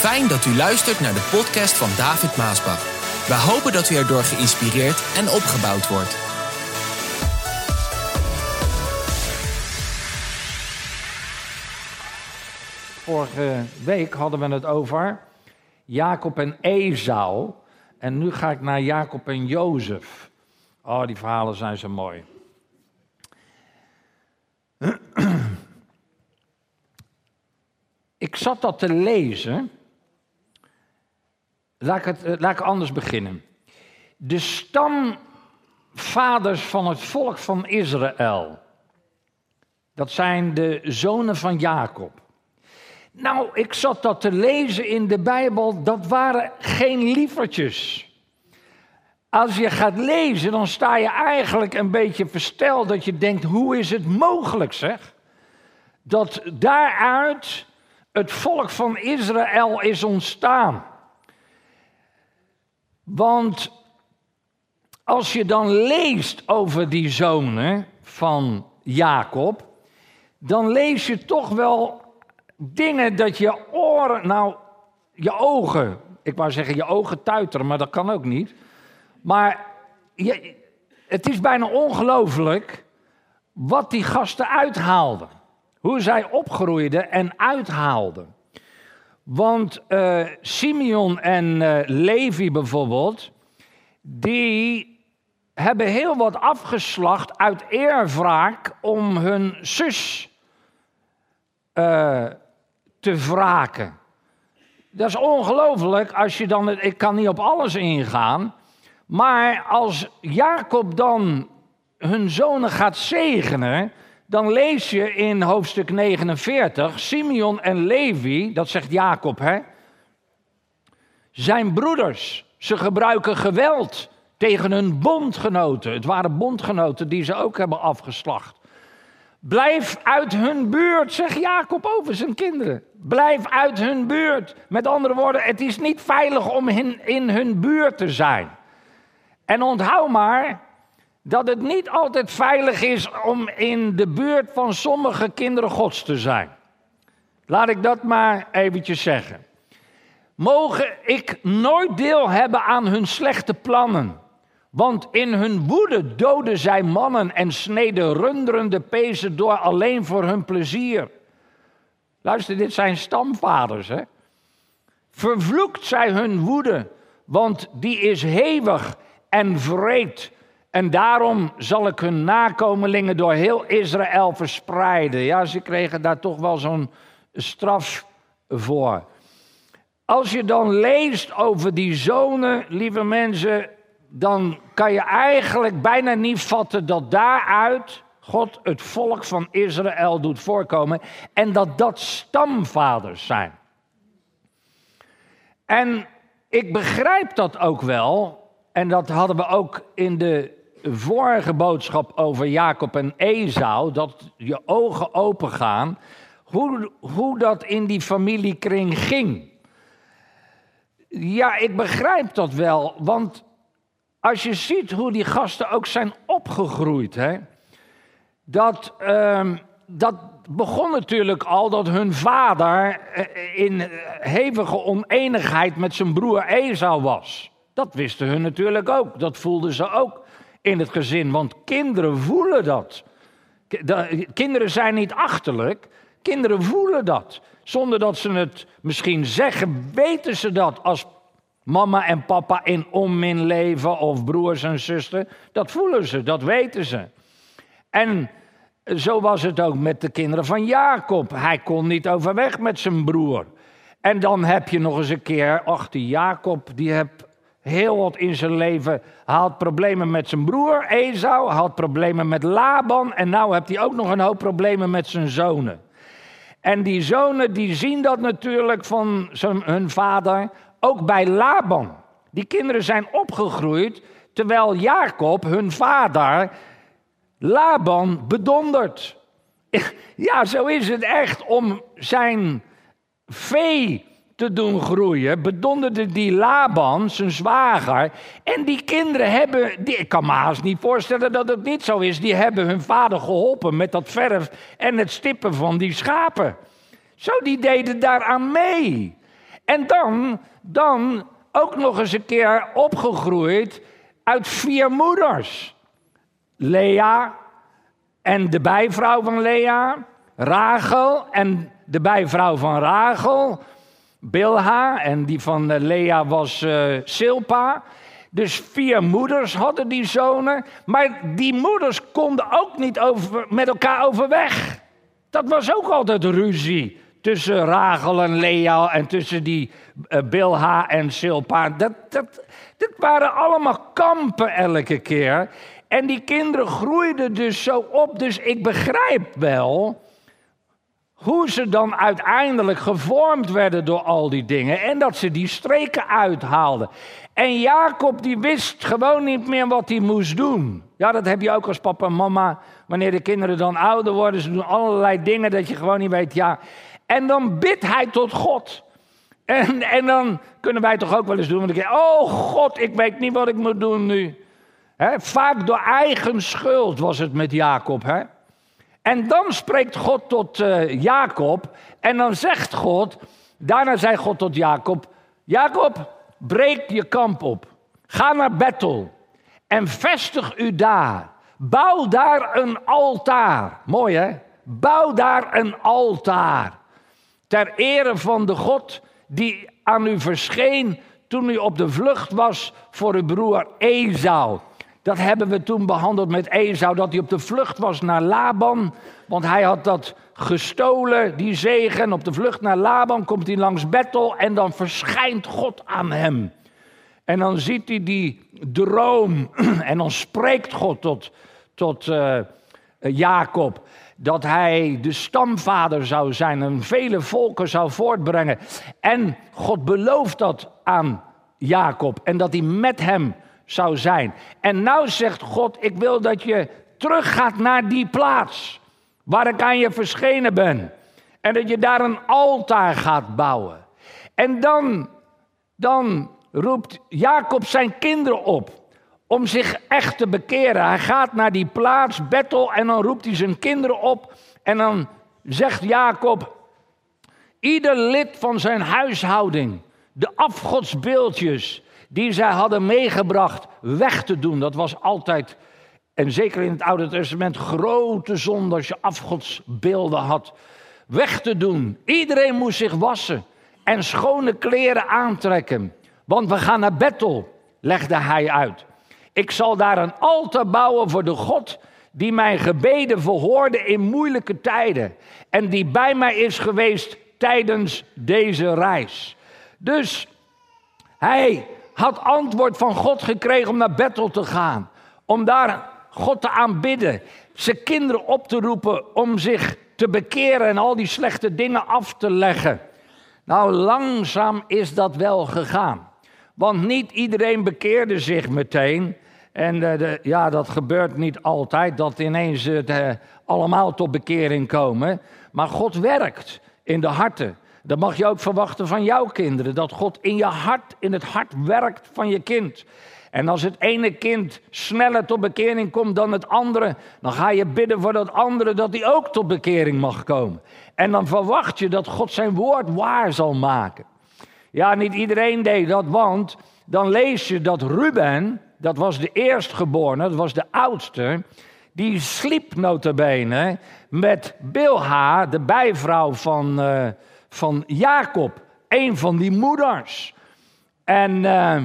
Fijn dat u luistert naar de podcast van David Maasbach. We hopen dat u erdoor geïnspireerd en opgebouwd wordt. Vorige week hadden we het over Jacob en Esau. En nu ga ik naar Jacob en Jozef. Oh, die verhalen zijn zo mooi. Ik zat dat te lezen. Laat ik, eh, laat ik anders beginnen. De stamvaders van het volk van Israël. Dat zijn de zonen van Jacob. Nou, ik zat dat te lezen in de Bijbel. Dat waren geen lievertjes. Als je gaat lezen, dan sta je eigenlijk een beetje versteld dat je denkt: hoe is het mogelijk, zeg? Dat daaruit het volk van Israël is ontstaan. Want als je dan leest over die zonen van Jacob, dan lees je toch wel dingen dat je oren, nou, je ogen, ik wou zeggen je ogen tuiteren, maar dat kan ook niet. Maar je, het is bijna ongelooflijk wat die gasten uithaalden. Hoe zij opgroeiden en uithaalden. Want uh, Simeon en uh, Levi bijvoorbeeld, die hebben heel wat afgeslacht uit eerwraak om hun zus uh, te wraken. Dat is ongelooflijk als je dan, ik kan niet op alles ingaan, maar als Jacob dan hun zonen gaat zegenen, dan lees je in hoofdstuk 49, Simeon en Levi, dat zegt Jacob, hè, zijn broeders. Ze gebruiken geweld tegen hun bondgenoten. Het waren bondgenoten die ze ook hebben afgeslacht. Blijf uit hun buurt, zegt Jacob over zijn kinderen. Blijf uit hun buurt. Met andere woorden, het is niet veilig om in, hun buurt te zijn. En onthoud maar, dat het niet altijd veilig is om in de buurt van sommige kinderen Gods te zijn. Laat ik dat maar eventjes zeggen. Mogen ik nooit deel hebben aan hun slechte plannen. Want in hun woede doden zij mannen en sneden rundrende pezen door alleen voor hun plezier. Luister, dit zijn stamvaders, hè? Vervloekt zij hun woede, want die is hevig en vreed. En daarom zal ik hun nakomelingen door heel Israël verspreiden. Ja, ze kregen daar toch wel zo'n straf voor. Als je dan leest over die zonen, lieve mensen, dan kan je eigenlijk bijna niet vatten dat daaruit God het volk van Israël doet voorkomen en dat dat stamvaders zijn. En ik begrijp dat ook wel, en dat hadden we ook in de vorige boodschap over Jacob en Esau, dat je ogen open gaan, hoe, hoe dat in die familiekring ging. Ja, ik begrijp dat wel, want als je ziet hoe die gasten ook zijn opgegroeid, hè, dat, uh, dat begon natuurlijk al dat hun vader eh, in hevige oneenigheid met zijn broer Esau was. Dat wisten hun natuurlijk ook, dat voelden ze ook in het gezin, want kinderen voelen dat. Kinderen zijn niet achterlijk, kinderen voelen dat. Zonder dat ze het misschien zeggen, weten ze dat als mama en papa in onmin leven of broers en zussen. Dat voelen ze, dat weten ze. En zo was het ook met de kinderen van Jacob. Hij kon niet overweg met zijn broer. En dan heb je nog eens een keer, ach die Jacob, die heeft heel wat in zijn leven. Hij had problemen met zijn broer Esau, hij had problemen met Laban en nu heeft hij ook nog een hoop problemen met zijn zonen. En die zonen die zien dat natuurlijk van zijn, hun vader, ook bij Laban. Die kinderen zijn opgegroeid terwijl Jacob, hun vader, Laban bedondert. Ja, zo is het echt om zijn vee te doen groeien, bedonderde die Laban, zijn zwager. En die kinderen hebben, die, ik kan me haast niet voorstellen dat het niet zo is, die hebben hun vader geholpen met dat verf en het stippen van die schapen. Zo, die deden daaraan mee. En dan, dan ook nog eens een keer opgegroeid uit vier moeders. Lea en de bijvrouw van Lea, Rachel en de bijvrouw van Rachel, Bilha en die van eh, Lea was uh, Silpa. Dus vier moeders hadden die zonen, maar die moeders konden ook niet over, met elkaar overweg. Dat was ook altijd ruzie tussen Rachel en Lea en tussen die uh, Bilha en Silpa. Dat, dat, dat waren allemaal kampen elke keer. En die kinderen groeiden dus zo op. Dus ik begrijp wel hoe ze dan uiteindelijk gevormd werden door al die dingen. En dat ze die streken uithaalden. En Jacob die wist gewoon niet meer wat hij moest doen. Ja, dat heb je ook als papa en mama. Wanneer de kinderen dan ouder worden, ze doen allerlei dingen dat je gewoon niet weet. Ja. En dan bidt hij tot God. En, en dan kunnen wij toch ook wel eens doen. Want ik oh God, ik weet niet wat ik moet doen nu. vaak door eigen schuld was het met Jacob. He? En dan spreekt God tot uh, Jacob. En dan zegt God, daarna zei God tot Jacob: Jacob, breek je kamp op. Ga naar Bethel en vestig u daar. Bouw daar een altaar. Mooi hè? Bouw daar een altaar. Ter ere van de God die aan u verscheen toen u op de vlucht was voor uw broer Esau. Dat hebben we toen behandeld met Esau, dat hij op de vlucht was naar Laban. Want hij had dat gestolen, die zegen. Op de vlucht naar Laban komt hij langs Bethel en dan verschijnt God aan hem. En dan ziet hij die droom en dan spreekt God tot, tot uh, Jacob dat hij de stamvader zou zijn en vele volken zou voortbrengen. En God belooft dat aan Jacob en dat hij met hem zou zijn. En nou zegt God, ik wil dat je teruggaat naar die plaats waar ik aan je verschenen ben. En dat je daar een altaar gaat bouwen. En dan, dan roept Jacob zijn kinderen op om zich echt te bekeren. Hij gaat naar die plaats, Bethel, en dan roept hij zijn kinderen op. En dan zegt Jacob, ieder lid van zijn huishouding, de afgodsbeeldjes die zij hadden meegebracht, weg te doen. Dat was altijd, en zeker in het Oude Testament, grote zonde als je afgodsbeelden had. Weg te doen. Iedereen moest zich wassen en schone kleren aantrekken. Want we gaan naar Bethel, legde hij uit. Ik zal daar een altaar bouwen voor de God die mijn gebeden verhoorde in moeilijke tijden. En die bij mij is geweest tijdens deze reis. Dus hij had antwoord van God gekregen om naar Bethel te gaan. Om daar God te aanbidden. Zijn kinderen op te roepen om zich te bekeren en al die slechte dingen af te leggen. Nou, langzaam is dat wel gegaan. Want niet iedereen bekeerde zich meteen. En uh, de, ja, dat gebeurt niet altijd, dat ineens uh, allemaal tot bekering komen. Maar God werkt in de harten. Dat mag je ook verwachten van jouw kinderen. Dat God in je hart, in het hart werkt van je kind. En als het ene kind sneller tot bekering komt dan het andere, dan ga je bidden voor dat andere dat hij ook tot bekering mag komen. En dan verwacht je dat God zijn woord waar zal maken. Ja, niet iedereen deed dat, want dan lees je dat Ruben, dat was de eerstgeborene, dat was de oudste, die sliep notabene met Bilha, de bijvrouw van, uh, van Jacob, een van die moeders. En uh,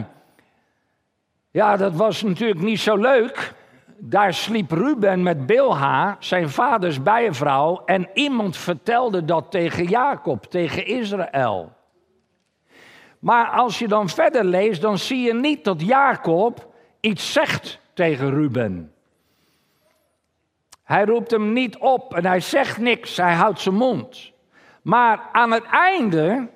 ja, dat was natuurlijk niet zo leuk. Daar sliep Ruben met Bilha, zijn vaders bijvrouw, en iemand vertelde dat tegen Jacob, tegen Israël. Maar als je dan verder leest, dan zie je niet dat Jacob iets zegt tegen Ruben. Hij roept hem niet op en hij zegt niks, hij houdt zijn mond. Maar aan het einde,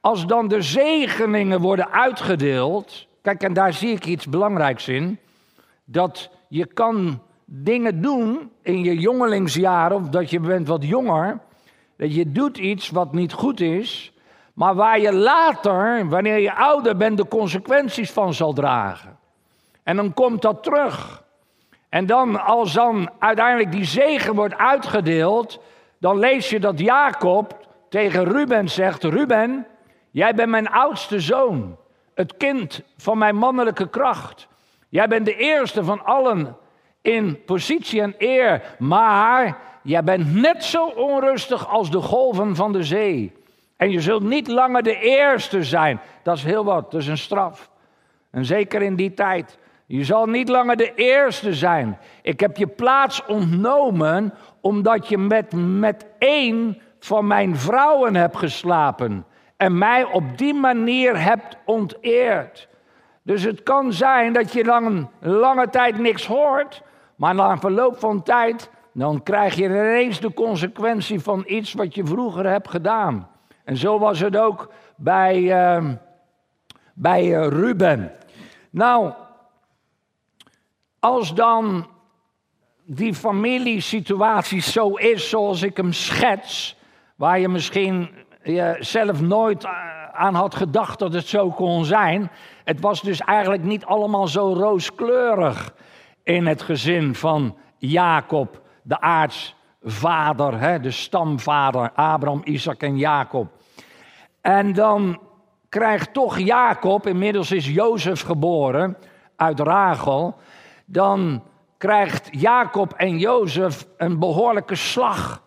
als dan de zegeningen worden uitgedeeld. Kijk, en daar zie ik iets belangrijks in. Dat je kan dingen doen in je jongelingsjaren, of dat je bent wat jonger. Dat je doet iets wat niet goed is, maar waar je later, wanneer je ouder bent, de consequenties van zal dragen. En dan komt dat terug. En dan, als dan uiteindelijk die zegen wordt uitgedeeld, dan lees je dat Jacob tegen Ruben zegt: Ruben, Jij bent mijn oudste zoon, het kind van mijn mannelijke kracht. Jij bent de eerste van allen in positie en eer, maar jij bent net zo onrustig als de golven van de zee. En je zult niet langer de eerste zijn. Dat is heel wat, dat is een straf. En zeker in die tijd. Je zal niet langer de eerste zijn. Ik heb je plaats ontnomen omdat je met, met één van mijn vrouwen hebt geslapen. En mij op die manier hebt onteerd. Dus het kan zijn dat je lang, lange tijd niks hoort. Maar na verloop van tijd, dan krijg je ineens de consequentie van iets wat je vroeger hebt gedaan. En zo was het ook bij, uh, bij eh, Ruben. Nou, als dan die familiesituatie zo is zoals ik hem schets, waar je misschien je zelf nooit eh, aan had gedacht dat het zo kon zijn. Het was dus eigenlijk niet allemaal zo rooskleurig in het gezin van Jacob, de aartsvader, hè, de stamvader, Abraham, Isaac en Jacob. En dan krijgt toch Jacob, inmiddels is Jozef geboren uit Rachel, dan krijgt Jacob en Jozef een behoorlijke slag.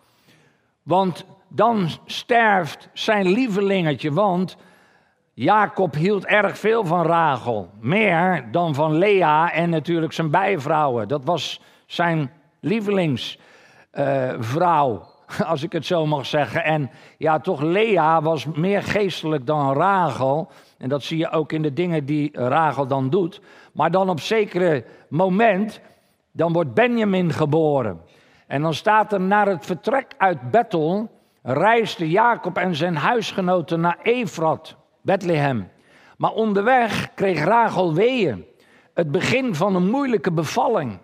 Want dan sterft zijn lievelingetje, want Jacob hield erg veel van Rachel. Meer dan van Lea en natuurlijk zijn bijvrouwen. Dat was zijn lievelingsvrouw, uh, als ik het zo mag zeggen. En ja, toch Lea was meer geestelijk dan Rachel. En dat zie je ook in de dingen die Rachel dan doet. Maar dan op zekere moment, dan wordt Benjamin geboren. En dan staat er naar het vertrek uit Bethel, reisden Jacob en zijn huisgenoten naar Efrat, Bethlehem. Maar onderweg kreeg Rachel weeën, het begin van een moeilijke bevalling.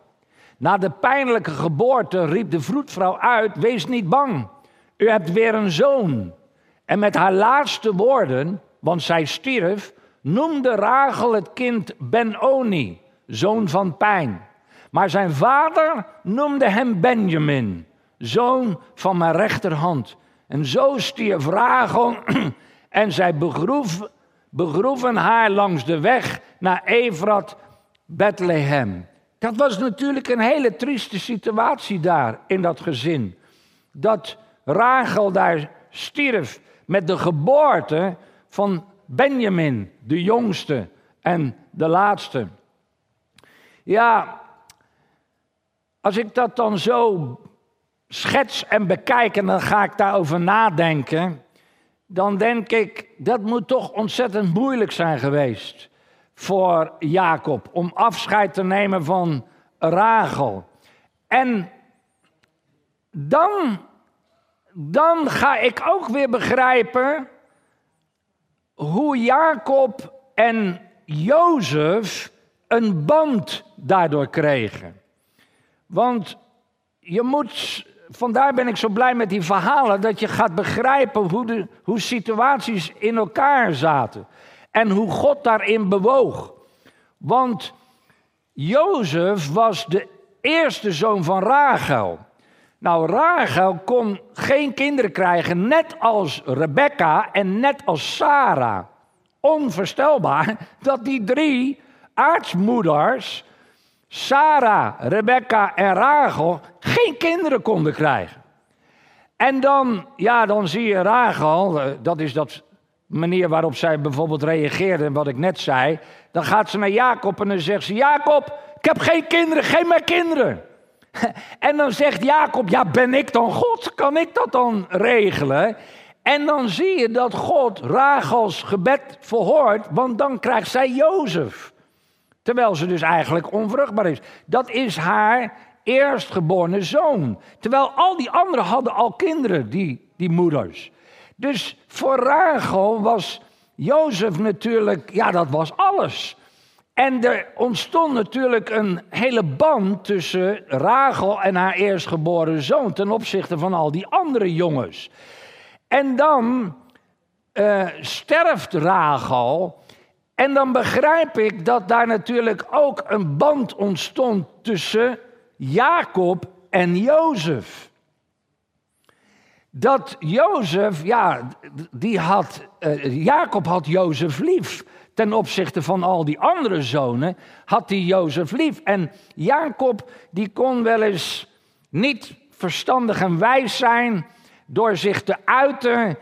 Na de pijnlijke geboorte riep de vroedvrouw uit: Wees niet bang, u hebt weer een zoon. En met haar laatste woorden, want zij stierf, noemde Rachel het kind Ben-Oni, zoon van pijn. Maar zijn vader noemde hem Benjamin, zoon van mijn rechterhand. En zo stierf Rachel en zij begroef, begroeven haar langs de weg naar Efrat, Bethlehem. Dat was natuurlijk een hele trieste situatie daar in dat gezin. Dat Rachel daar stierf met de geboorte van Benjamin, de jongste en de laatste. Ja, als ik dat dan zo schets en bekijk en dan ga ik daarover nadenken, dan denk ik dat moet toch ontzettend moeilijk zijn geweest voor Jacob om afscheid te nemen van Rachel. En dan, dan ga ik ook weer begrijpen hoe Jacob en Jozef een band daardoor kregen. Want je moet, vandaar ben ik zo blij met die verhalen, dat je gaat begrijpen hoe, de, hoe situaties in elkaar zaten. En hoe God daarin bewoog. Want Jozef was de eerste zoon van Rachel. Nou, Rachel kon geen kinderen krijgen, net als Rebecca en net als Sarah. Onvoorstelbaar dat die drie aartsmoeders, Sarah, Rebecca en Rachel, geen kinderen konden krijgen. En dan, ja, dan zie je Rachel, eh, dat is dat manier waarop zij bijvoorbeeld reageerde, wat ik net zei. Dan gaat ze naar Jacob en dan zegt ze: Jacob, ik heb geen kinderen, geef mij kinderen. En dan zegt Jacob, ja ben ik dan God? Kan ik dat dan regelen? En dan zie je dat God Rachels gebed verhoort, want dan krijgt zij Jozef. Terwijl ze dus eigenlijk onvruchtbaar is. Dat is haar eerstgeborene zoon. Terwijl al die anderen hadden al kinderen, die, die moeders. Dus voor Rachel was Jozef natuurlijk, ja dat was alles. En er ontstond natuurlijk een hele band tussen Rachel en haar eerstgeboren zoon ten opzichte van al die andere jongens. En dan uh, sterft Rachel. En dan begrijp ik dat daar natuurlijk ook een band ontstond tussen Jacob en Jozef. dat Jozef, ja, die had, uh, Jacob had Jozef lief. Ten opzichte van al die andere zonen had hij Jozef lief. En Jacob, die kon wel eens niet verstandig en wijs zijn door zich te uiten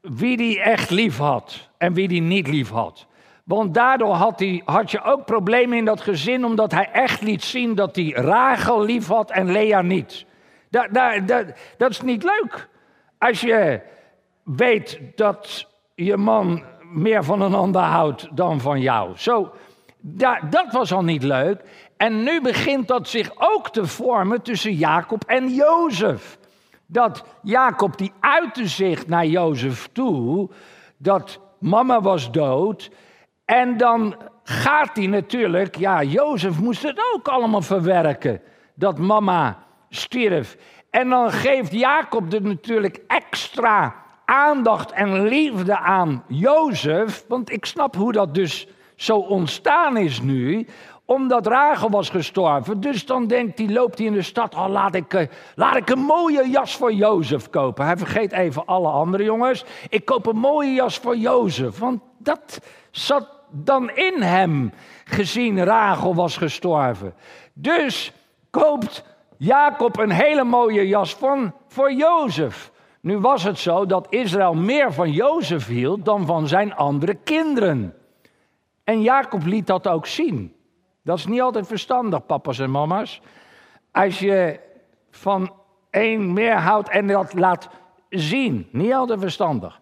wie die echt lief had en wie die niet lief had. Want daardoor had, hij, had je ook problemen in dat gezin, omdat hij echt liet zien dat hij Rachel lief had en Lea niet. Dat, is niet leuk. Als je weet dat je man meer van een ander houdt dan van jou. Zo, dat, dat was al niet leuk. En nu begint dat zich ook te vormen tussen Jacob en Jozef. Dat Jacob die uitte zich naar Jozef toe, dat mama was dood. En dan gaat hij natuurlijk, ja, Jozef moest het ook allemaal verwerken, dat mama stierf. En dan geeft Jacob er natuurlijk extra aandacht en liefde aan Jozef. Want ik snap hoe dat dus zo ontstaan is nu omdat Rachel was gestorven. Dus dan denkt hij, loopt hij in de stad, oh, laat, ik, eh, laat ik een mooie jas voor Jozef kopen. Hij vergeet even alle andere jongens. Ik koop een mooie jas voor Jozef. Want dat zat dan in hem, gezien Rachel was gestorven. Dus koopt Jacob een hele mooie jas van, voor Jozef. Nu was het zo dat Israël meer van Jozef hield dan van zijn andere kinderen. En Jacob liet dat ook zien. Dat is niet altijd verstandig, papa's en mama's. Als je van één meer houdt en dat laat zien. Niet altijd verstandig.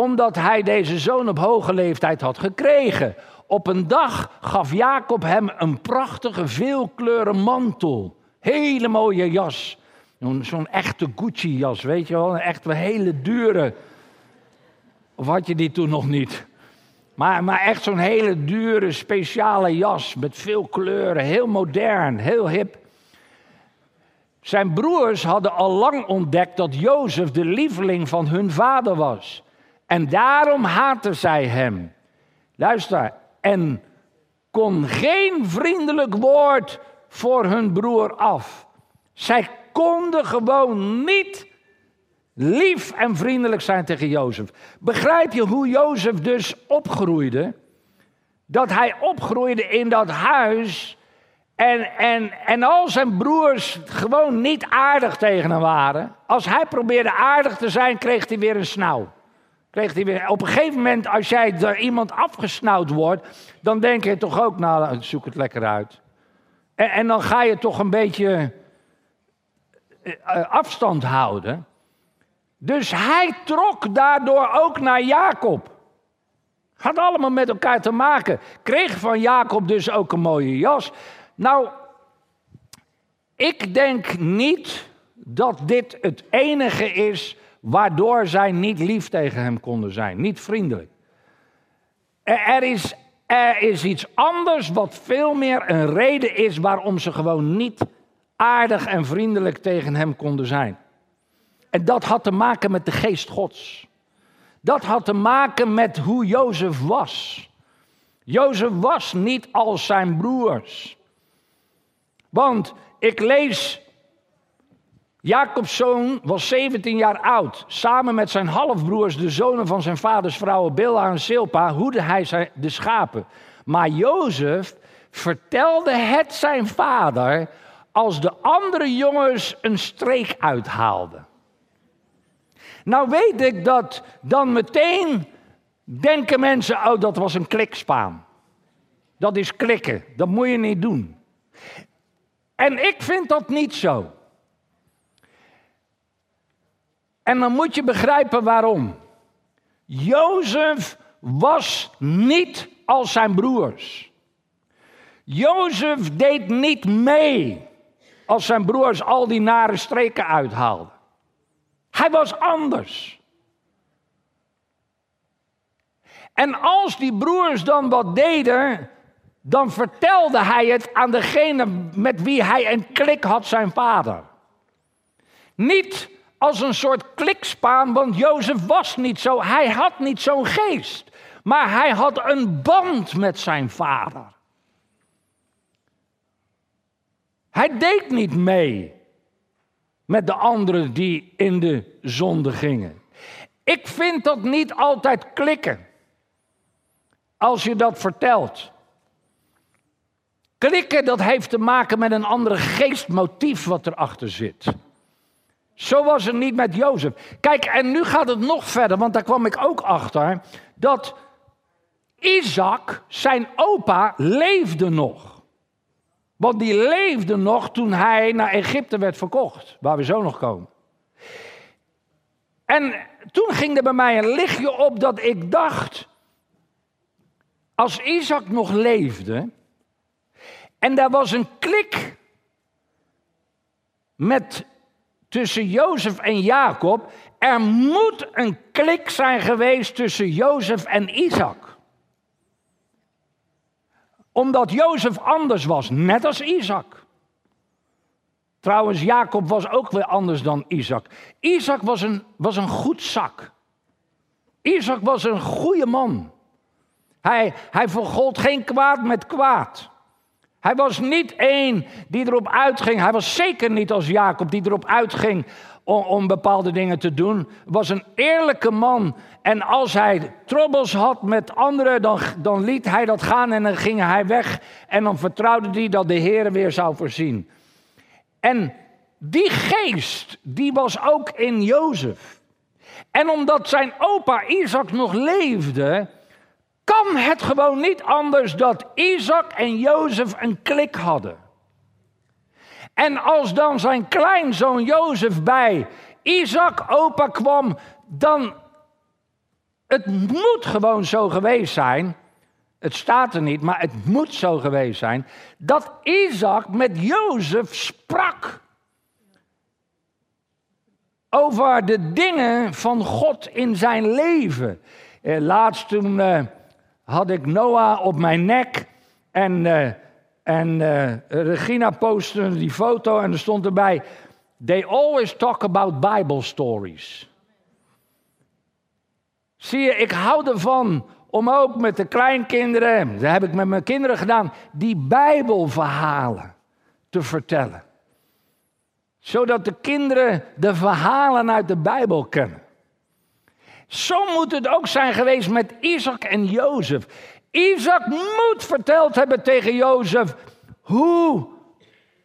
Omdat hij deze zoon op hoge leeftijd had gekregen. Op een dag gaf Jacob hem een prachtige veelkleuren mantel. Hele mooie jas. Zo'n echte Gucci-jas, weet je wel? Een echte hele dure. Of had je die toen nog niet? Maar, maar echt zo'n hele dure, speciale jas met veel kleuren, heel modern, heel hip. Zijn broers hadden al lang ontdekt dat Jozef de lieveling van hun vader was. En daarom haatten zij hem. Luister, en kon geen vriendelijk woord voor hun broer af. Zij konden gewoon niet lief en vriendelijk zijn tegen Jozef. Begrijp je hoe Jozef dus opgroeide? Dat hij opgroeide in dat huis en, en, en al zijn broers gewoon niet aardig tegen hem waren. Als hij probeerde aardig te zijn, kreeg hij weer een snauw. Kreeg hij weer, op een gegeven moment, als jij door iemand afgesnauwd wordt, dan denk je toch ook, nou, zoek het lekker uit. En, en dan ga je toch een beetje eh, eh, afstand houden. Dus hij trok daardoor ook naar Jacob. Had allemaal met elkaar te maken. Kreeg van Jacob dus ook een mooie jas. Nou, ik denk niet dat dit het enige is waardoor zij niet lief tegen hem konden zijn. Niet vriendelijk. Er is, er is iets anders wat veel meer een reden is waarom ze gewoon niet aardig en vriendelijk tegen hem konden zijn. En dat had te maken met de geest Gods. Dat had te maken met hoe Jozef was. Jozef was niet als zijn broers. Want ik lees, Jacobs zoon was 17 jaar oud. Samen met zijn halfbroers, de zonen van zijn vaders vrouwen Bilha en Silpa, hoede hij de schapen. Maar Jozef vertelde het zijn vader als de andere jongens een streek uithaalden. Nou weet ik dat dan meteen denken mensen, oh dat was een klikspaan. Dat is klikken, dat moet je niet doen. En ik vind dat niet zo. En dan moet je begrijpen waarom. Jozef was niet als zijn broers. Jozef deed niet mee als zijn broers al die nare streken uithaalden. Hij was anders. En als die broers dan wat deden, dan vertelde hij het aan degene met wie hij een klik had, zijn vader. Niet als een soort klikspaan, want Jozef was niet zo, hij had niet zo'n geest. Maar hij had een band met zijn vader. Hij deed niet mee. met de anderen die in de zonde gingen. Ik vind dat niet altijd klikken als je dat vertelt. Klikken, dat heeft te maken met een andere geestmotief wat erachter zit. Zo was het niet met Jozef. Kijk, en nu gaat het nog verder, want daar kwam ik ook achter. Dat Isaac, zijn opa, leefde nog. Want die leefde nog toen hij naar Egypte werd verkocht, waar we zo nog komen. En toen ging er bij mij een lichtje op dat ik dacht, als Isaac nog leefde en daar was een klik met, tussen Jozef en Jacob, er moet een klik zijn geweest tussen Jozef en Isaac omdat Jozef anders was, net als Isaac. Trouwens, Jacob was ook weer anders dan Isaac. Isaac was een, was een goed zak. Isaac was een goede man. Hij, hij vergold geen kwaad met kwaad. Hij was niet één die erop uitging. Hij was zeker niet als Jacob die erop uitging om, bepaalde dingen te doen. Was een eerlijke man. En als hij troubles had met anderen, dan, dan liet hij dat gaan en dan ging hij weg. En dan vertrouwde hij dat de Heer weer zou voorzien. En die geest, die was ook in Jozef. En omdat zijn opa Isaac nog leefde, kan het gewoon niet anders dat Isaac en Jozef een klik hadden. En als dan zijn kleinzoon Jozef bij Isaac opa kwam, dan het moet gewoon zo geweest zijn. Het staat er niet, maar het moet zo geweest zijn. Dat Isaac met Jozef sprak. Over de dingen van God in zijn leven. Eh, laatst toen eh, had ik Noah op mijn nek. En, eh, en eh, Regina postte die foto en er stond erbij. They always talk about Bible stories. Zie je, ik hou ervan om ook met de kleinkinderen, dat heb ik met mijn kinderen gedaan, die Bijbelverhalen te vertellen. Zodat de kinderen de verhalen uit de Bijbel kennen. Zo moet het ook zijn geweest met Isaac en Jozef. Isaac moet verteld hebben tegen Jozef hoe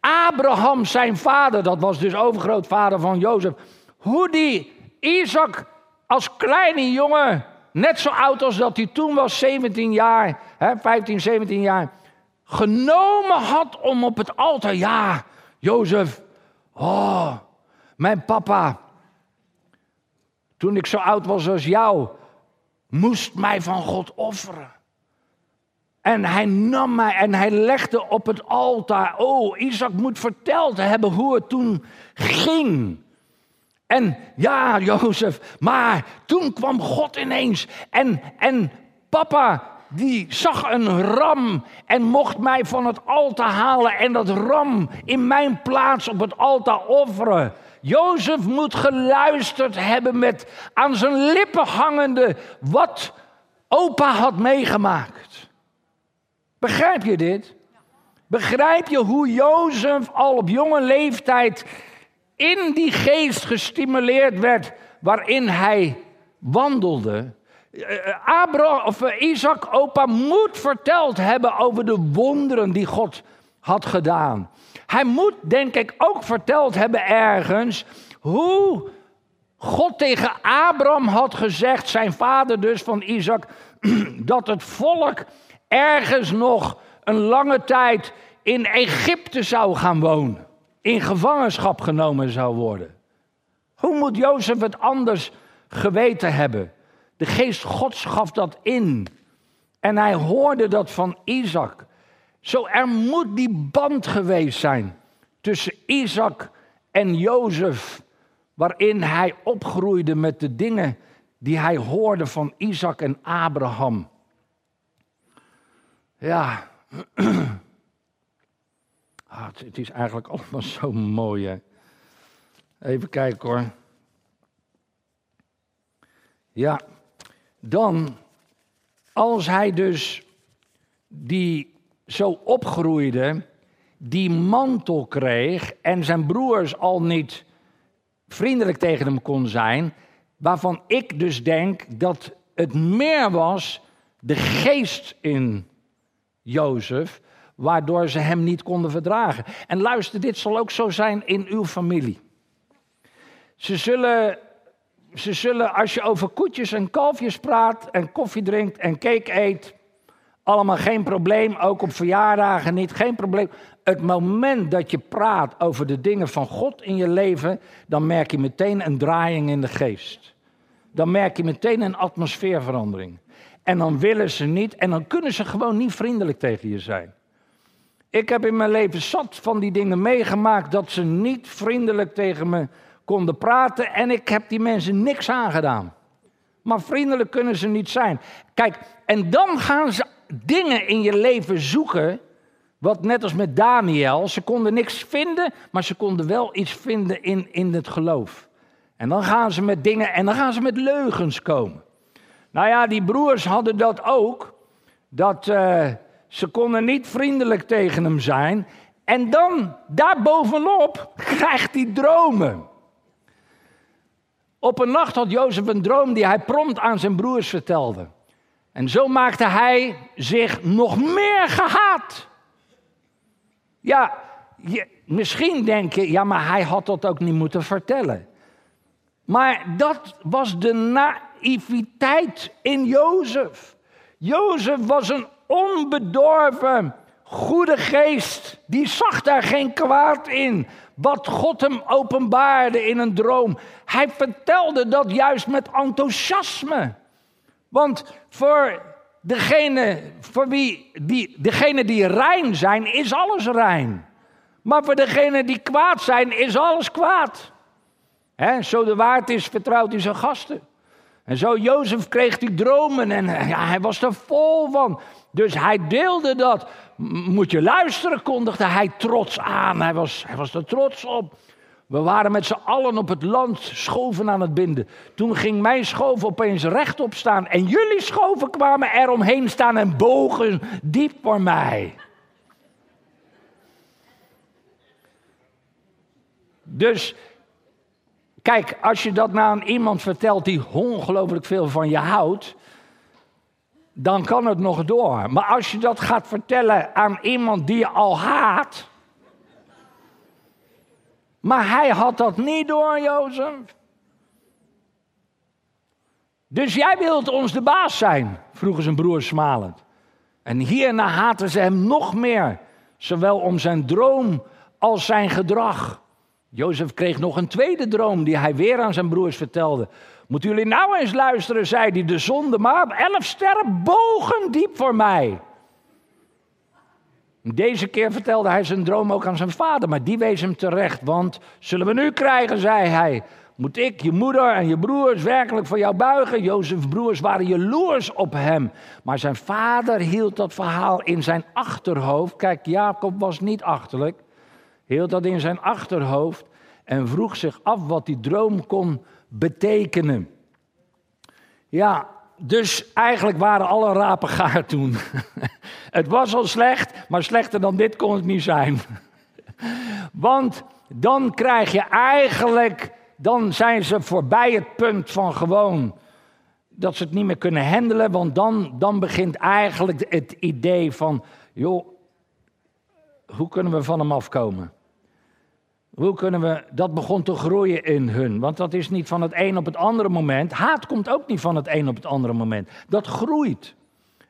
Abraham, zijn vader, dat was dus overgrootvader van Jozef, hoe die Isaac als kleine jongen, net zo oud als dat hij toen was, 17 jaar, hè, 15, 17 jaar, genomen had om op het altaar, ja, Jozef, oh, mijn papa, toen ik zo oud was als jou, moest mij van God offeren. En hij nam mij en hij legde op het altaar. Oh, Isaac moet verteld hebben hoe het toen ging. En ja, Jozef, maar toen kwam God ineens. En, en papa, die zag een ram en mocht mij van het altaar halen en dat ram in mijn plaats op het altaar offeren. Jozef moet geluisterd hebben met aan zijn lippen hangende wat opa had meegemaakt. Begrijp je dit? Begrijp je hoe Jozef al op jonge leeftijd in die geest gestimuleerd werd waarin hij wandelde? Eh, Abraham, of eh, Isaac, opa, moet verteld hebben over de wonderen die God had gedaan. Hij moet, denk ik, ook verteld hebben ergens hoe God tegen Abraham had gezegd, zijn vader dus van Isaac, dat het volk ergens nog een lange tijd in Egypte zou gaan wonen. In gevangenschap genomen zou worden. Hoe moet Jozef het anders geweten hebben? De geest Gods gaf dat in. En hij hoorde dat van Isaac. Zo er moet die band geweest zijn tussen Isaac en Jozef, waarin hij opgroeide met de dingen die hij hoorde van Isaac en Abraham. Ja, ah, het, is eigenlijk allemaal zo mooi. Hè? Even kijken hoor. Ja, dan, als hij dus die zo opgroeide, die mantel kreeg en zijn broers al niet vriendelijk tegen hem kon zijn. Waarvan ik dus denk dat het meer was de geest in Jozef, waardoor ze hem niet konden verdragen. En luister, dit zal ook zo zijn in uw familie. Ze zullen, ze zullen als je over koetjes en kalfjes praat en koffie drinkt en cake eet, allemaal geen probleem, ook op verjaardagen niet, geen probleem. Het moment dat je praat over de dingen van God in je leven, dan merk je meteen een draaiing in de geest. Dan merk je meteen een atmosfeerverandering. En dan willen ze niet en dan kunnen ze gewoon niet vriendelijk tegen je zijn. Ik heb in mijn leven zat van die dingen meegemaakt dat ze niet vriendelijk tegen me konden praten en ik heb die mensen niks aangedaan. Maar vriendelijk kunnen ze niet zijn. Kijk, en dan gaan ze dingen in je leven zoeken, wat net als met Daniel, ze konden niks vinden, maar ze konden wel iets vinden in, in het geloof. En dan gaan ze met dingen en dan gaan ze met leugens komen. Nou ja, die broers hadden dat ook. Dat uh, ze konden niet vriendelijk tegen hem zijn. En dan, daarbovenop, krijgt hij dromen. Op een nacht had Jozef een droom die hij prompt aan zijn broers vertelde. En zo maakte hij zich nog meer gehaat. Ja, je, misschien denk je, ja, maar hij had dat ook niet moeten vertellen. Maar dat was de naïviteit in Jozef. Jozef was een onbedorven, goede geest. Die zag daar geen kwaad in. Wat God hem openbaarde in een droom. Hij vertelde dat juist met enthousiasme. Want voor degene, voor wie, die, degene die rein zijn, is alles rein. Maar voor degene die kwaad zijn, is alles kwaad. He, zo de waard is, vertrouwt hij zijn gasten. En zo Jozef kreeg die dromen en ja, hij was er vol van. Dus hij deelde dat. Moet je luisteren, kondigde hij trots aan. Hij was, hij was er trots op. We waren met z'n allen op het land schoven aan het binden. Toen ging mijn schoof opeens rechtop staan. En jullie schoven kwamen er omheen staan en bogen diep voor mij. Dus kijk, als je dat nou aan iemand vertelt die ongelooflijk veel van je houdt, dan kan het nog door. Maar als je dat gaat vertellen aan iemand die je al haat, maar hij had dat niet door, Jozef. Dus jij wilt ons de baas zijn, vroegen zijn broers smalend. En hierna haatten ze hem nog meer, zowel om zijn droom als zijn gedrag. Jozef kreeg nog een tweede droom die hij weer aan zijn broers vertelde. Moeten jullie nou eens luisteren, zei hij, de zonde maar elf sterren bogen diep voor mij. Deze keer vertelde hij zijn droom ook aan zijn vader, maar die wees hem terecht. Want zullen we nu krijgen, zei hij. Moet ik, je moeder en je broers werkelijk voor jou buigen? Jozefs broers waren jaloers op hem. Maar zijn vader hield dat verhaal in zijn achterhoofd. Kijk, Jacob was niet achterlijk. Hield dat in zijn achterhoofd en vroeg zich af wat die droom kon betekenen. Ja, dus eigenlijk waren alle rapen gaar toen. het was al slecht, maar slechter dan dit kon het niet zijn. Want dan krijg je eigenlijk, dan zijn ze voorbij het punt van gewoon dat ze het niet meer kunnen handelen. Want dan, dan begint eigenlijk het idee van, joh, hoe kunnen we van hem afkomen? Hoe kunnen we, dat begon te groeien in hun. Want dat is niet van het een op het andere moment. Haat komt ook niet van het een op het andere moment. Dat groeit.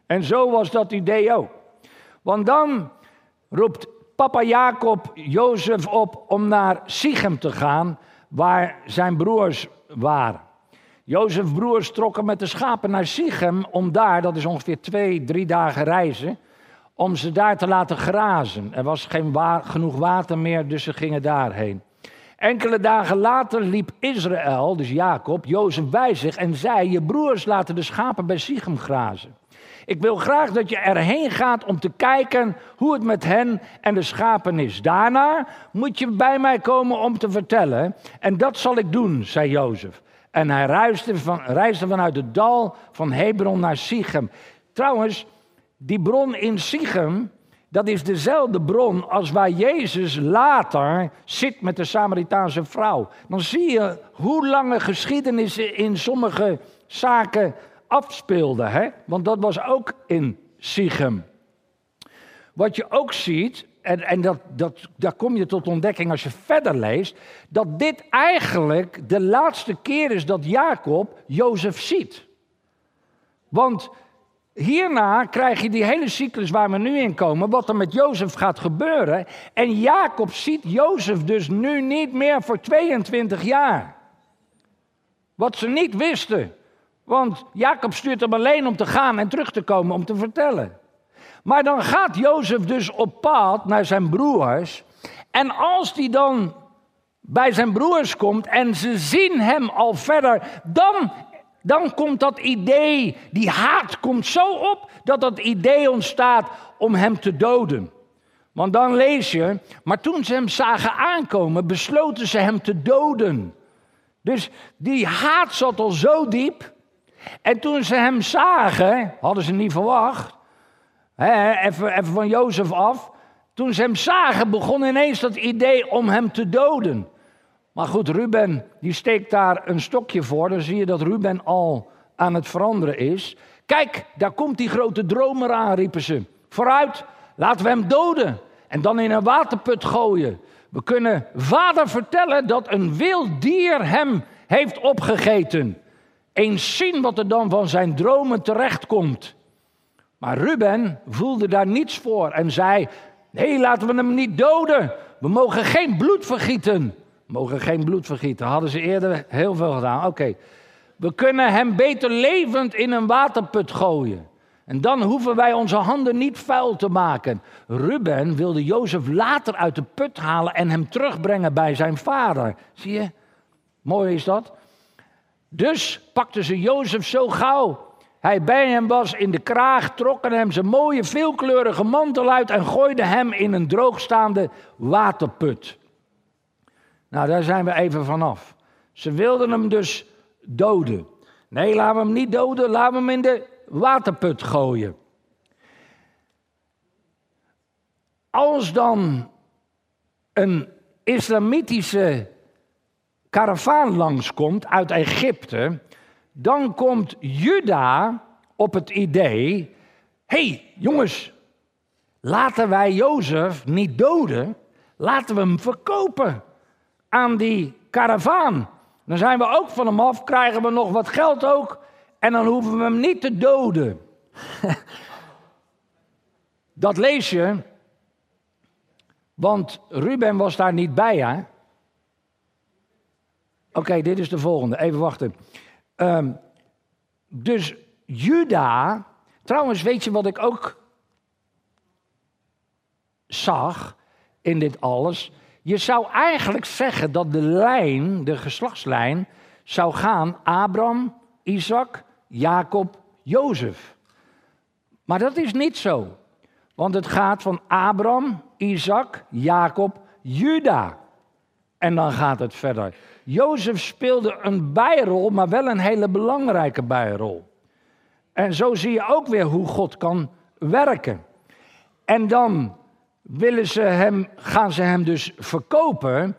En zo was dat idee ook. Want dan roept papa Jacob Jozef op om naar Sichem te gaan, waar zijn broers waren. Jozefs broers trokken met de schapen naar Sichem om daar, dat is ongeveer twee, drie dagen reizen, om ze daar te laten grazen. Er was geen genoeg water meer, dus ze gingen daarheen. Enkele dagen later liep Israël, dus Jacob, Jozef bij zich en zei: Je broers laten de schapen bij Sichem grazen. Ik wil graag dat je erheen gaat om te kijken hoe het met hen en de schapen is. Daarna moet je bij mij komen om te vertellen. En dat zal ik doen, zei Jozef. En hij reisde, van, vanuit het dal van Hebron naar Sichem. Trouwens, die bron in Sichem, dat is dezelfde bron als waar Jezus later zit met de Samaritaanse vrouw. Dan zie je hoe lange geschiedenissen in sommige zaken afspeelden. Hè? Want dat was ook in Sichem. Wat je ook ziet, en, en dat, dat, daar kom je tot ontdekking als je verder leest, dat dit eigenlijk de laatste keer is dat Jacob Jozef ziet. Want hierna krijg je die hele cyclus waar we nu in komen, wat er met Jozef gaat gebeuren. En Jacob ziet Jozef dus nu niet meer voor 22 jaar. Wat ze niet wisten. Want Jacob stuurt hem alleen om te gaan en terug te komen om te vertellen. Maar dan gaat Jozef dus op pad naar zijn broers. En als die dan bij zijn broers komt en ze zien hem al verder, dan, dan komt dat idee, die haat komt zo op dat dat idee ontstaat om hem te doden. Want dan lees je, maar toen ze hem zagen aankomen, besloten ze hem te doden. Dus die haat zat al zo diep. En toen ze hem zagen, hadden ze niet verwacht, even, even van Jozef af. Toen ze hem zagen, begon ineens dat idee om hem te doden. Maar goed, Ruben, die steekt daar een stokje voor. Dan zie je dat Ruben al aan het veranderen is. Kijk, daar komt die grote dromer aan, riepen ze. Vooruit, laten we hem doden. En dan in een waterput gooien. We kunnen vader vertellen dat een wild dier hem heeft opgegeten. Eens zien wat er dan van zijn dromen terechtkomt. Maar Ruben voelde daar niets voor en zei: Nee, laten we hem niet doden. We mogen geen bloed vergieten. Mogen geen bloed vergieten. Hadden ze eerder heel veel gedaan. Oké, we kunnen hem beter levend in een waterput gooien. En dan hoeven wij onze handen niet vuil te maken. Ruben wilde Jozef later uit de put halen en hem terugbrengen bij zijn vader. Zie je? Mooi is dat. Dus pakten ze Jozef zo gauw hij bij hem was in de kraag, trokken hem zijn mooie veelkleurige mantel uit en gooiden hem in een droogstaande waterput. Nou, daar zijn we even vanaf. Ze wilden hem dus doden. Nee, laten we hem niet doden, laten we hem in de waterput gooien. Als dan een islamitische karavaan langskomt uit Egypte, dan komt Juda op het idee: hey, jongens, laten wij Jozef niet doden, laten we hem verkopen aan die karavaan. Dan zijn we ook van hem af, krijgen we nog wat geld ook en dan hoeven we hem niet te doden. Dat lees je, want Ruben was daar niet bij, hè? Oké, dit is de volgende. Even wachten. Ehm, dus Juda, trouwens weet je wat ik ook zag in dit alles? Je zou eigenlijk zeggen dat de lijn, de geslachtslijn, zou gaan Abraham, Isaac, Jacob, Jozef. Maar dat is niet zo. Want het gaat van Abraham, Isaac, Jacob, Juda. En dan gaat het verder. Jozef speelde een bijrol, maar wel een hele belangrijke bijrol. En zo zie je ook weer hoe God kan werken. En dan willen ze hem, gaan ze hem dus verkopen.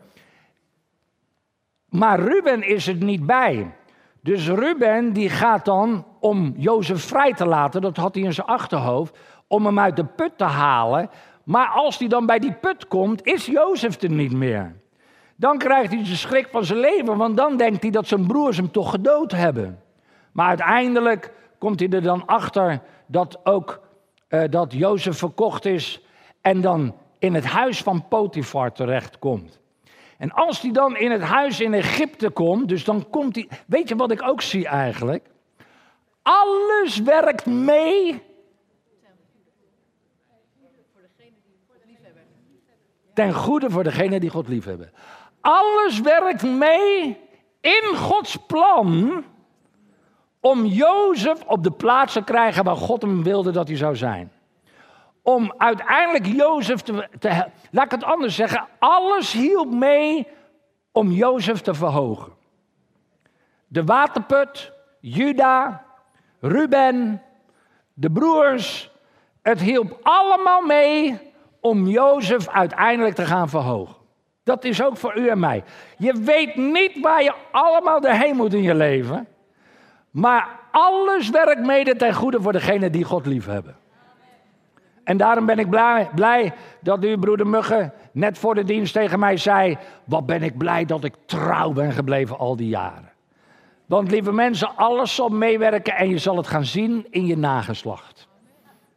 Maar Ruben is het niet bij. Dus Ruben die gaat dan om Jozef vrij te laten, dat had hij in zijn achterhoofd, om hem uit de put te halen. Maar als hij dan bij die put komt, is Jozef er niet meer. Dan krijgt hij de schrik van zijn leven, want dan denkt hij dat zijn broers hem toch gedood hebben. Maar uiteindelijk komt hij er dan achter dat ook uh, dat Jozef verkocht is en dan in het huis van Potifar terechtkomt. En als hij dan in het huis in Egypte komt, dus dan komt hij. Weet je wat ik ook zie eigenlijk? Alles werkt mee. Ten goede voor degene die God liefhebben. Alles werkt mee in Gods plan om Jozef op de plaats te krijgen waar God hem wilde dat hij zou zijn. Om uiteindelijk Jozef te, te laat ik het anders zeggen, alles hielp mee om Jozef te verhogen. De waterput, Juda, Ruben, de broers, het hielp allemaal mee om Jozef uiteindelijk te gaan verhogen. Dat is ook voor u en mij. Je weet niet waar je allemaal doorheen moet in je leven. Maar alles werkt mede ten goede voor degenen die God lief hebben. En daarom ben ik blij, dat u, broeder Mugge, net voor de dienst tegen mij zei: Wat ben ik blij dat ik trouw ben gebleven al die jaren. Want lieve mensen, alles zal meewerken en je zal het gaan zien in je nageslacht.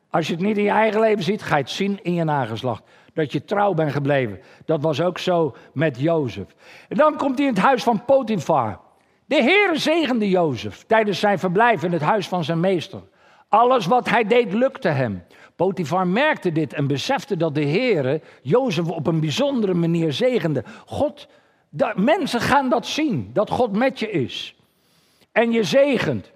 Als je het niet in je eigen leven ziet, ga je het zien in je nageslacht. Dat je trouw bent gebleven. Dat was ook zo met Jozef. En dan komt hij in het huis van Potifar. De Heer zegende Jozef tijdens zijn verblijf in het huis van zijn meester. Alles wat hij deed lukte hem. Potifar merkte dit en besefte dat de Heer Jozef op een bijzondere manier zegende. God, mensen gaan dat zien, dat God met je is. En je zegent.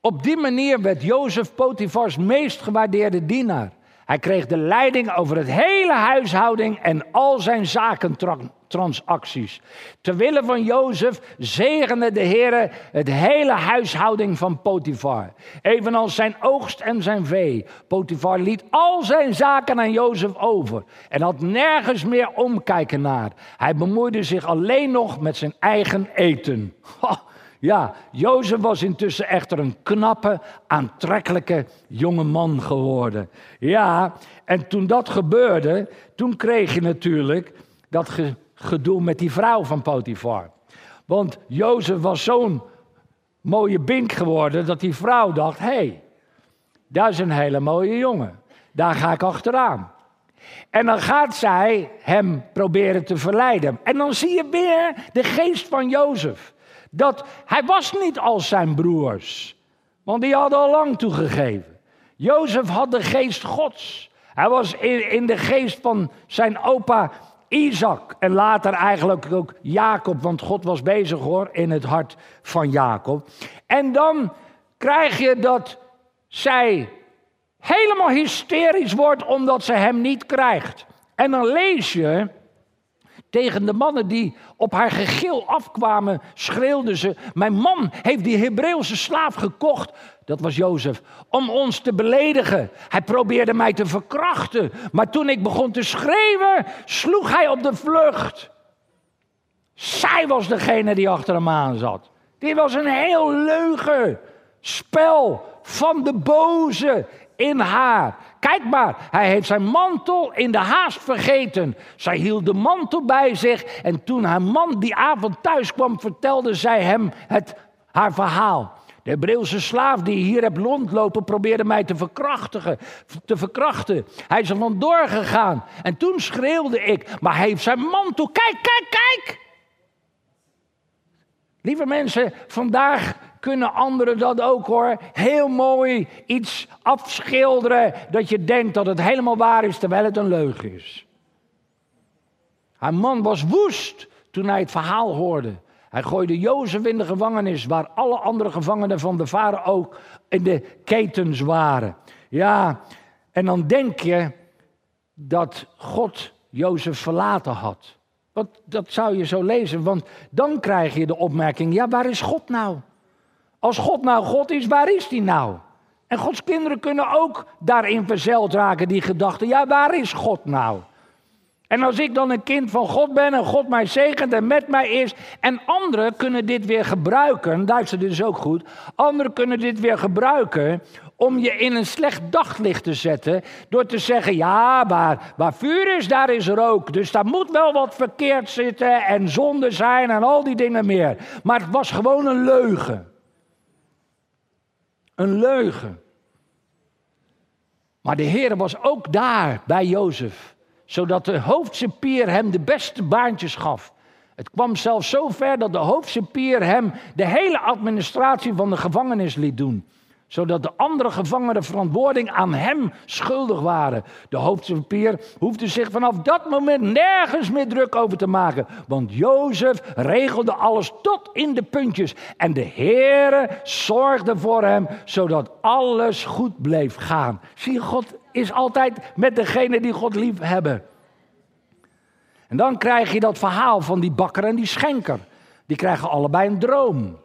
Op die manier werd Jozef Potifars meest gewaardeerde dienaar. Hij kreeg de leiding over het hele huishouding en al zijn zakentransacties. Terwille van Jozef zegende de Heer het hele huishouding van Potifar. Evenals zijn oogst en zijn vee. Potifar liet al zijn zaken aan Jozef over en had nergens meer omkijken naar. Hij bemoeide zich alleen nog met zijn eigen eten. Ja, Jozef was intussen echter een knappe, aantrekkelijke jonge man geworden. Ja, en toen dat gebeurde, toen kreeg je natuurlijk dat gedoe met die vrouw van Potifar. Want Jozef was zo'n mooie bink geworden dat die vrouw dacht: hé, hey, dat is een hele mooie jongen. Daar ga ik achteraan. En dan gaat zij hem proberen te verleiden. En dan zie je weer de geest van Jozef. Dat hij was niet als zijn broers, want die hadden al lang toegegeven. Jozef had de geest Gods. Hij was in, in de geest van zijn opa Isaac en later eigenlijk ook Jacob, want God was bezig hoor in het hart van Jacob. En dan krijg je dat zij helemaal hysterisch wordt omdat ze hem niet krijgt. En dan lees je tegen de mannen die op haar gegil afkwamen, schreeuwden ze: Mijn man heeft die Hebreeuwse slaaf gekocht. Dat was Jozef. Om ons te beledigen. Hij probeerde mij te verkrachten. Maar toen ik begon te schreeuwen, sloeg hij op de vlucht. Zij was degene die achter hem aan zat. Dit was een heel leugen. Spel van de boze in haar. Kijk maar, hij heeft zijn mantel in de haast vergeten. Zij hield de mantel bij zich en toen haar man die avond thuis kwam, vertelde zij hem het, haar verhaal. De Hebreeuwse slaaf die hier heb rondlopen probeerde mij te verkrachtigen, te verkrachten. Hij is er vandoor gegaan en toen schreeuwde ik, maar hij heeft zijn mantel, kijk, kijk, kijk. Lieve mensen, vandaag kunnen anderen dat ook hoor. Heel mooi iets afschilderen dat je denkt dat het helemaal waar is terwijl het een leugen is. Haar man was woest toen hij het verhaal hoorde. Hij gooide Jozef in de gevangenis waar alle andere gevangenen van de varen ook in de ketens waren. Ja, en dan denk je dat God Jozef verlaten had. Want dat zou je zo lezen, want dan krijg je de opmerking: ja, waar is God nou? Als God nou God is, waar is die nou? En Gods kinderen kunnen ook daarin verzeld raken, die gedachten. Ja, waar is God nou? En als ik dan een kind van God ben en God mij zegent en met mij is. En anderen kunnen dit weer gebruiken. Duitsers dus ook goed. Anderen kunnen dit weer gebruiken om je in een slecht daglicht te zetten. Door te zeggen, ja, waar, waar vuur is, daar is rook. Dus daar moet wel wat verkeerd zitten en zonde zijn en al die dingen meer. Maar het was gewoon een leugen. Een leugen. Maar de Heer was ook daar bij Jozef, zodat de hoofdsepier hem de beste baantjes gaf. Het kwam zelfs zo ver dat de hoofdsepier hem de hele administratie van de gevangenis liet doen zodat de andere gevangenen verantwoording aan hem schuldig waren. De hoofdcipier hoefde zich vanaf dat moment nergens meer druk over te maken. Want Jozef regelde alles tot in de puntjes. En de Heere zorgde voor hem, zodat alles goed bleef gaan. Zie, God is altijd met degene die God lief hebben. En dan krijg je dat verhaal van die bakker en die schenker. Die krijgen allebei een droom.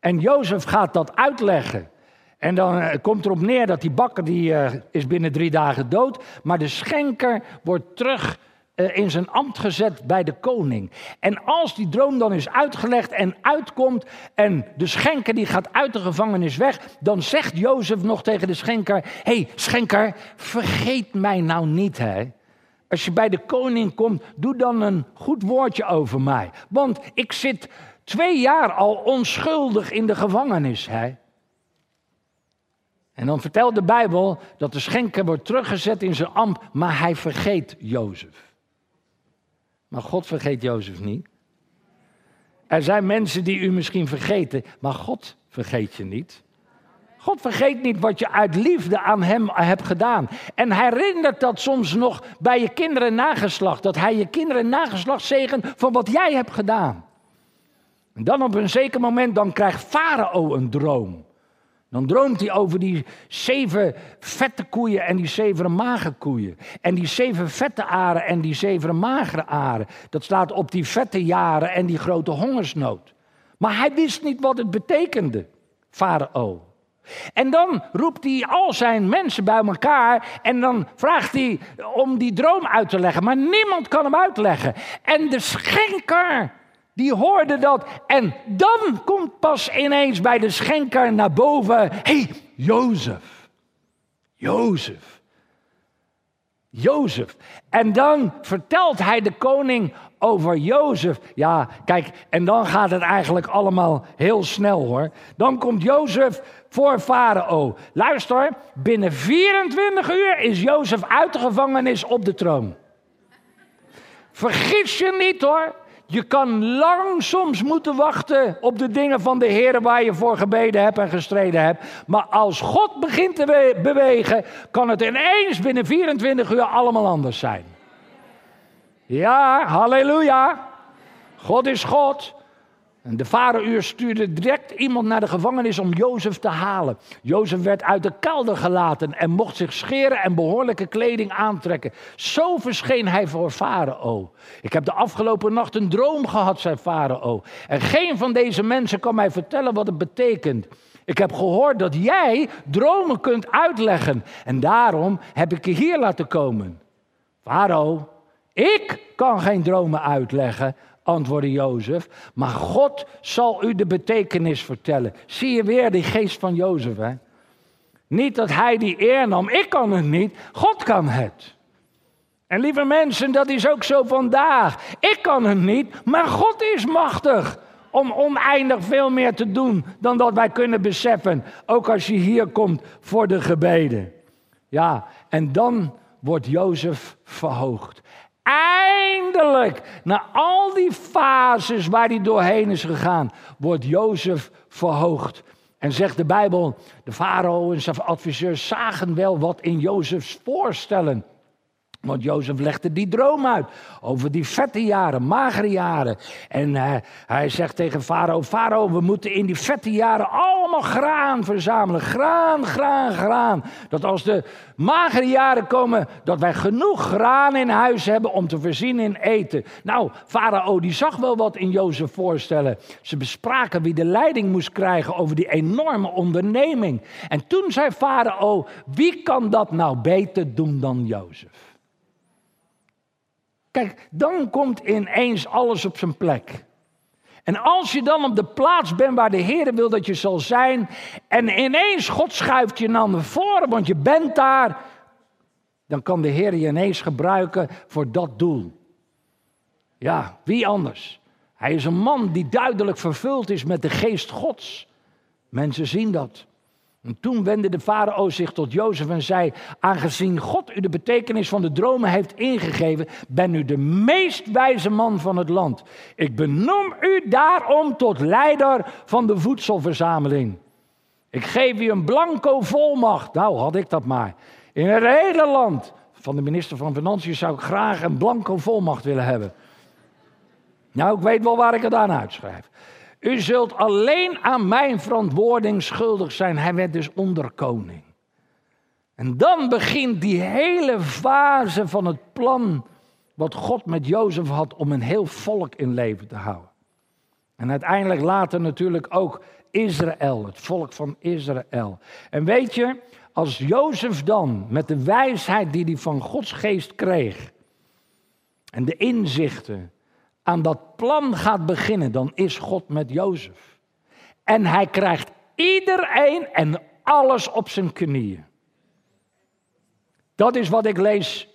En Jozef gaat dat uitleggen. En dan uh, komt erop neer dat die bakker die, uh, is binnen drie dagen dood. Maar de schenker wordt terug uh, in zijn ambt gezet bij de koning. En als die droom dan is uitgelegd en uitkomt. En de schenker die gaat uit de gevangenis weg. Dan zegt Jozef nog tegen de schenker. Hey, schenker, vergeet mij nou niet hè. Als je bij de koning komt, doe dan een goed woordje over mij. Want ik zit twee jaar al onschuldig in de gevangenis. Hè? En dan vertelt de Bijbel dat de schenker wordt teruggezet in zijn ambt, maar hij vergeet Jozef. Maar God vergeet Jozef niet. Er zijn mensen die u misschien vergeten, maar God vergeet je niet. God vergeet niet wat je uit liefde aan Hem hebt gedaan. En herinnert dat soms nog bij je kinderen nageslacht. Dat Hij je kinderen nageslacht zegen van wat jij hebt gedaan. En dan op een zeker moment, dan krijgt Farao een droom. Dan droomt hij over die zeven vette koeien en die zeven magere koeien. En die zeven vette aren en die zeven magere aren. Dat staat op die vette jaren en die grote hongersnood. Maar hij wist niet wat het betekende, Farao. En dan roept hij al zijn mensen bij elkaar en dan vraagt hij om die droom uit te leggen. Maar niemand kan hem uitleggen. En de schenker, die hoorde dat. En dan komt pas ineens bij de schenker naar boven: hey, Jozef. Jozef. Jozef. En dan vertelt hij de koning over Jozef. Ja, kijk, en dan gaat het eigenlijk allemaal heel snel hoor. Dan komt Jozef voor Farao. Luister, binnen 24 uur is Jozef uit de gevangenis op de troon. Vergis je niet hoor. Je kan lang soms moeten wachten op de dingen van de Heer waar je voor gebeden hebt en gestreden hebt. Maar als God begint te bewegen, kan het ineens binnen 24 uur allemaal anders zijn. Ja, halleluja. God is God. En de vaderuur stuurde direct iemand naar de gevangenis om Jozef te halen. Jozef werd uit de kelder gelaten en mocht zich scheren en behoorlijke kleding aantrekken. Zo verscheen hij voor farao. Ik heb de afgelopen nacht een droom gehad, zei farao. En geen van deze mensen kan mij vertellen wat het betekent. Ik heb gehoord dat jij dromen kunt uitleggen. En daarom heb ik je hier laten komen. Farao, ik kan geen dromen uitleggen, antwoordde Jozef. Maar God zal u de betekenis vertellen. Zie je weer die geest van Jozef, hè? Niet dat hij die eer nam. Ik kan het niet. God kan het. En lieve mensen, dat is ook zo vandaag. Ik kan het niet, maar God is machtig om oneindig veel meer te doen dan dat wij kunnen beseffen. Ook als je hier komt voor de gebeden. Ja, en dan wordt Jozef verhoogd. Eindelijk, na al die fases waar hij doorheen is gegaan, wordt Jozef verhoogd. En zegt de Bijbel, de farao en zijn adviseurs zagen wel wat in Jozefs voorstellen. Want Jozef legde die droom uit over die vette jaren, magere jaren. En uh, hij zegt tegen Farao, Farao, we moeten in die vette jaren allemaal graan verzamelen. Graan, graan, graan. Dat als de magere jaren komen, dat wij genoeg graan in huis hebben om te voorzien in eten. Nou, Farao die zag wel wat in Jozef voorstellen. Ze bespraken wie de leiding moest krijgen over die enorme onderneming. En toen zei Farao, wie kan dat nou beter doen dan Jozef? Kijk, dan komt ineens alles op zijn plek. En als je dan op de plaats bent waar de Heer wil dat je zal zijn, en ineens God schuift je naar voren, want je bent daar, dan kan de Heer je ineens gebruiken voor dat doel. Ja, wie anders? Hij is een man die duidelijk vervuld is met de geest Gods. Mensen zien dat. En toen wendde de farao zich tot Jozef en zei: Aangezien God u de betekenis van de dromen heeft ingegeven, ben u de meest wijze man van het land. Ik benoem u daarom tot leider van de voedselverzameling. Ik geef u een blanco volmacht. Nou, had ik dat maar. In het hele land. Van de minister van Financiën zou ik graag een blanco volmacht willen hebben. Nou, ik weet wel waar ik het aan uitschrijf. U zult alleen aan mijn verantwoording schuldig zijn. Hij werd dus onderkoning. En dan begint die hele fase van het plan wat God met Jozef had om een heel volk in leven te houden. En uiteindelijk later natuurlijk ook Israël, het volk van Israël. En weet je, als Jozef dan met de wijsheid die hij van Gods geest kreeg en de inzichten aan dat plan gaat beginnen, dan is God met Jozef. En hij krijgt iedereen en alles op zijn knieën. Dat is wat ik lees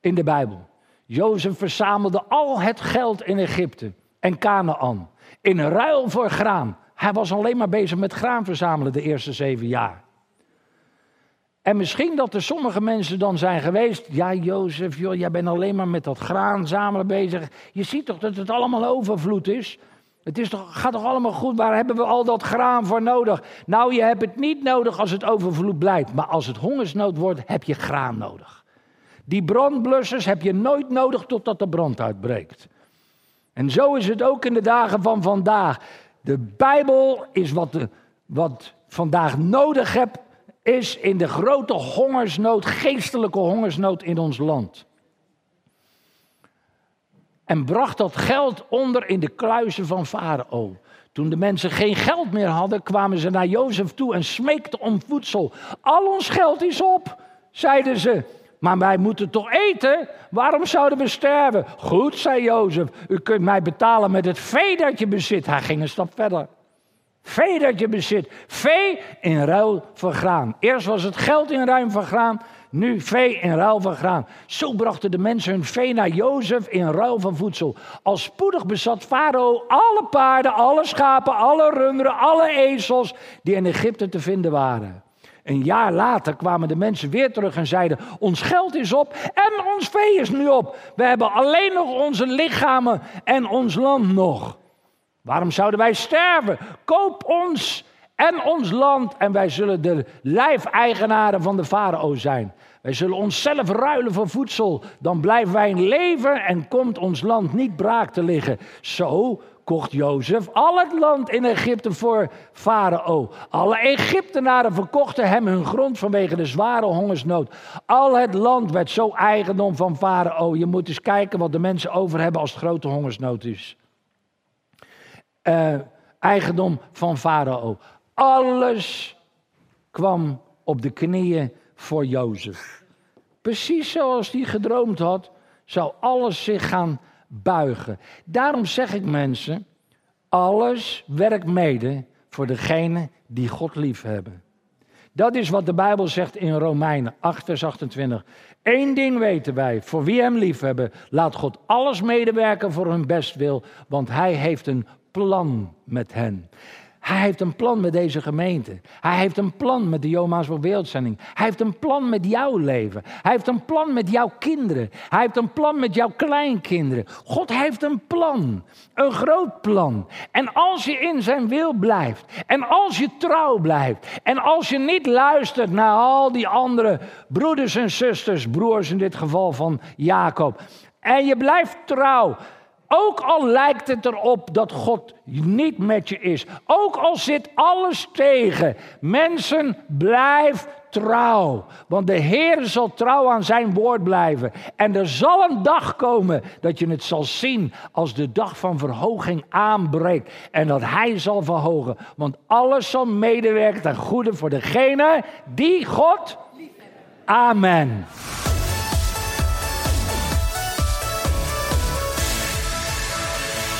in de Bijbel. Jozef verzamelde al het geld in Egypte en Canaan in ruil voor graan. Hij was alleen maar bezig met graan verzamelen de eerste zeven jaar. En misschien dat er sommige mensen dan zijn geweest. Ja, Jozef, joh, jij bent alleen maar met dat graan zamelen bezig. Je ziet toch dat het allemaal overvloed is? Het is toch, gaat toch allemaal goed? Waar hebben we al dat graan voor nodig? Nou, je hebt het niet nodig als het overvloed blijft. Maar als het hongersnood wordt, heb je graan nodig. Die brandblussers heb je nooit nodig totdat de brand uitbreekt. En zo is het ook in de dagen van vandaag. De Bijbel is wat, de, wat vandaag nodig hebt, is in de grote hongersnood, geestelijke hongersnood in ons land. En bracht dat geld onder in de kluizen van Farao. Toen de mensen geen geld meer hadden, kwamen ze naar Jozef toe en smeekten om voedsel. Al ons geld is op, zeiden ze. Maar wij moeten toch eten? Waarom zouden we sterven? Goed, zei Jozef, u kunt mij betalen met het vee dat je bezit. Hij ging een stap verder. Vee dat je bezit. Vee in ruil voor graan. Eerst was het geld in ruil voor graan. Nu vee in ruil van graan. Zo brachten de mensen hun vee naar Jozef in ruil van voedsel. Al spoedig bezat Farao alle paarden, alle schapen, alle runderen, alle ezels die in Egypte te vinden waren. Een jaar later kwamen de mensen weer terug en zeiden: Ons geld is op en ons vee is nu op. We hebben alleen nog onze lichamen en ons land nog. Waarom zouden wij sterven? Koop ons en ons land en wij zullen de lijfeigenaren van de farao zijn. Wij zullen onszelf ruilen voor voedsel. Dan blijven wij in leven en komt ons land niet braak te liggen. Zo kocht Jozef al het land in Egypte voor Farao. Alle Egyptenaren verkochten hem hun grond vanwege de zware hongersnood. Al het land werd zo eigendom van Farao. Je moet eens kijken wat de mensen over hebben als het grote hongersnood is. Uh, eigendom van Farao. Alles kwam op de knieën voor Jozef. Precies zoals hij gedroomd had, zou alles zich gaan buigen. Daarom zeg ik mensen, alles werkt mede voor degene die God lief hebben. Dat is wat de Bijbel zegt in Romeinen 8, vers 28. Eén ding weten wij, voor wie hem lief hebben, laat God alles medewerken voor hun bestwil, want hij heeft een plan met hen. Hij heeft een plan met deze gemeente. Hij heeft een plan met de Joma's voor Wereldzending. Hij heeft een plan met jouw leven. Hij heeft een plan met jouw kinderen. Hij heeft een plan met jouw kleinkinderen. God heeft een plan. Een groot plan. En als je in zijn wil blijft. En als je trouw blijft. En als je niet luistert naar al die andere broeders en zusters. Broers in dit geval van Jacob. En je blijft trouw. Ook al lijkt het erop dat God niet met je is. Ook al zit alles tegen. Mensen, blijf trouw. Want de Heer zal trouw aan zijn woord blijven. En er zal een dag komen dat je het zal zien als de dag van verhoging aanbreekt. En dat Hij zal verhogen. Want alles zal medewerken ten goede voor degene die God. Amen.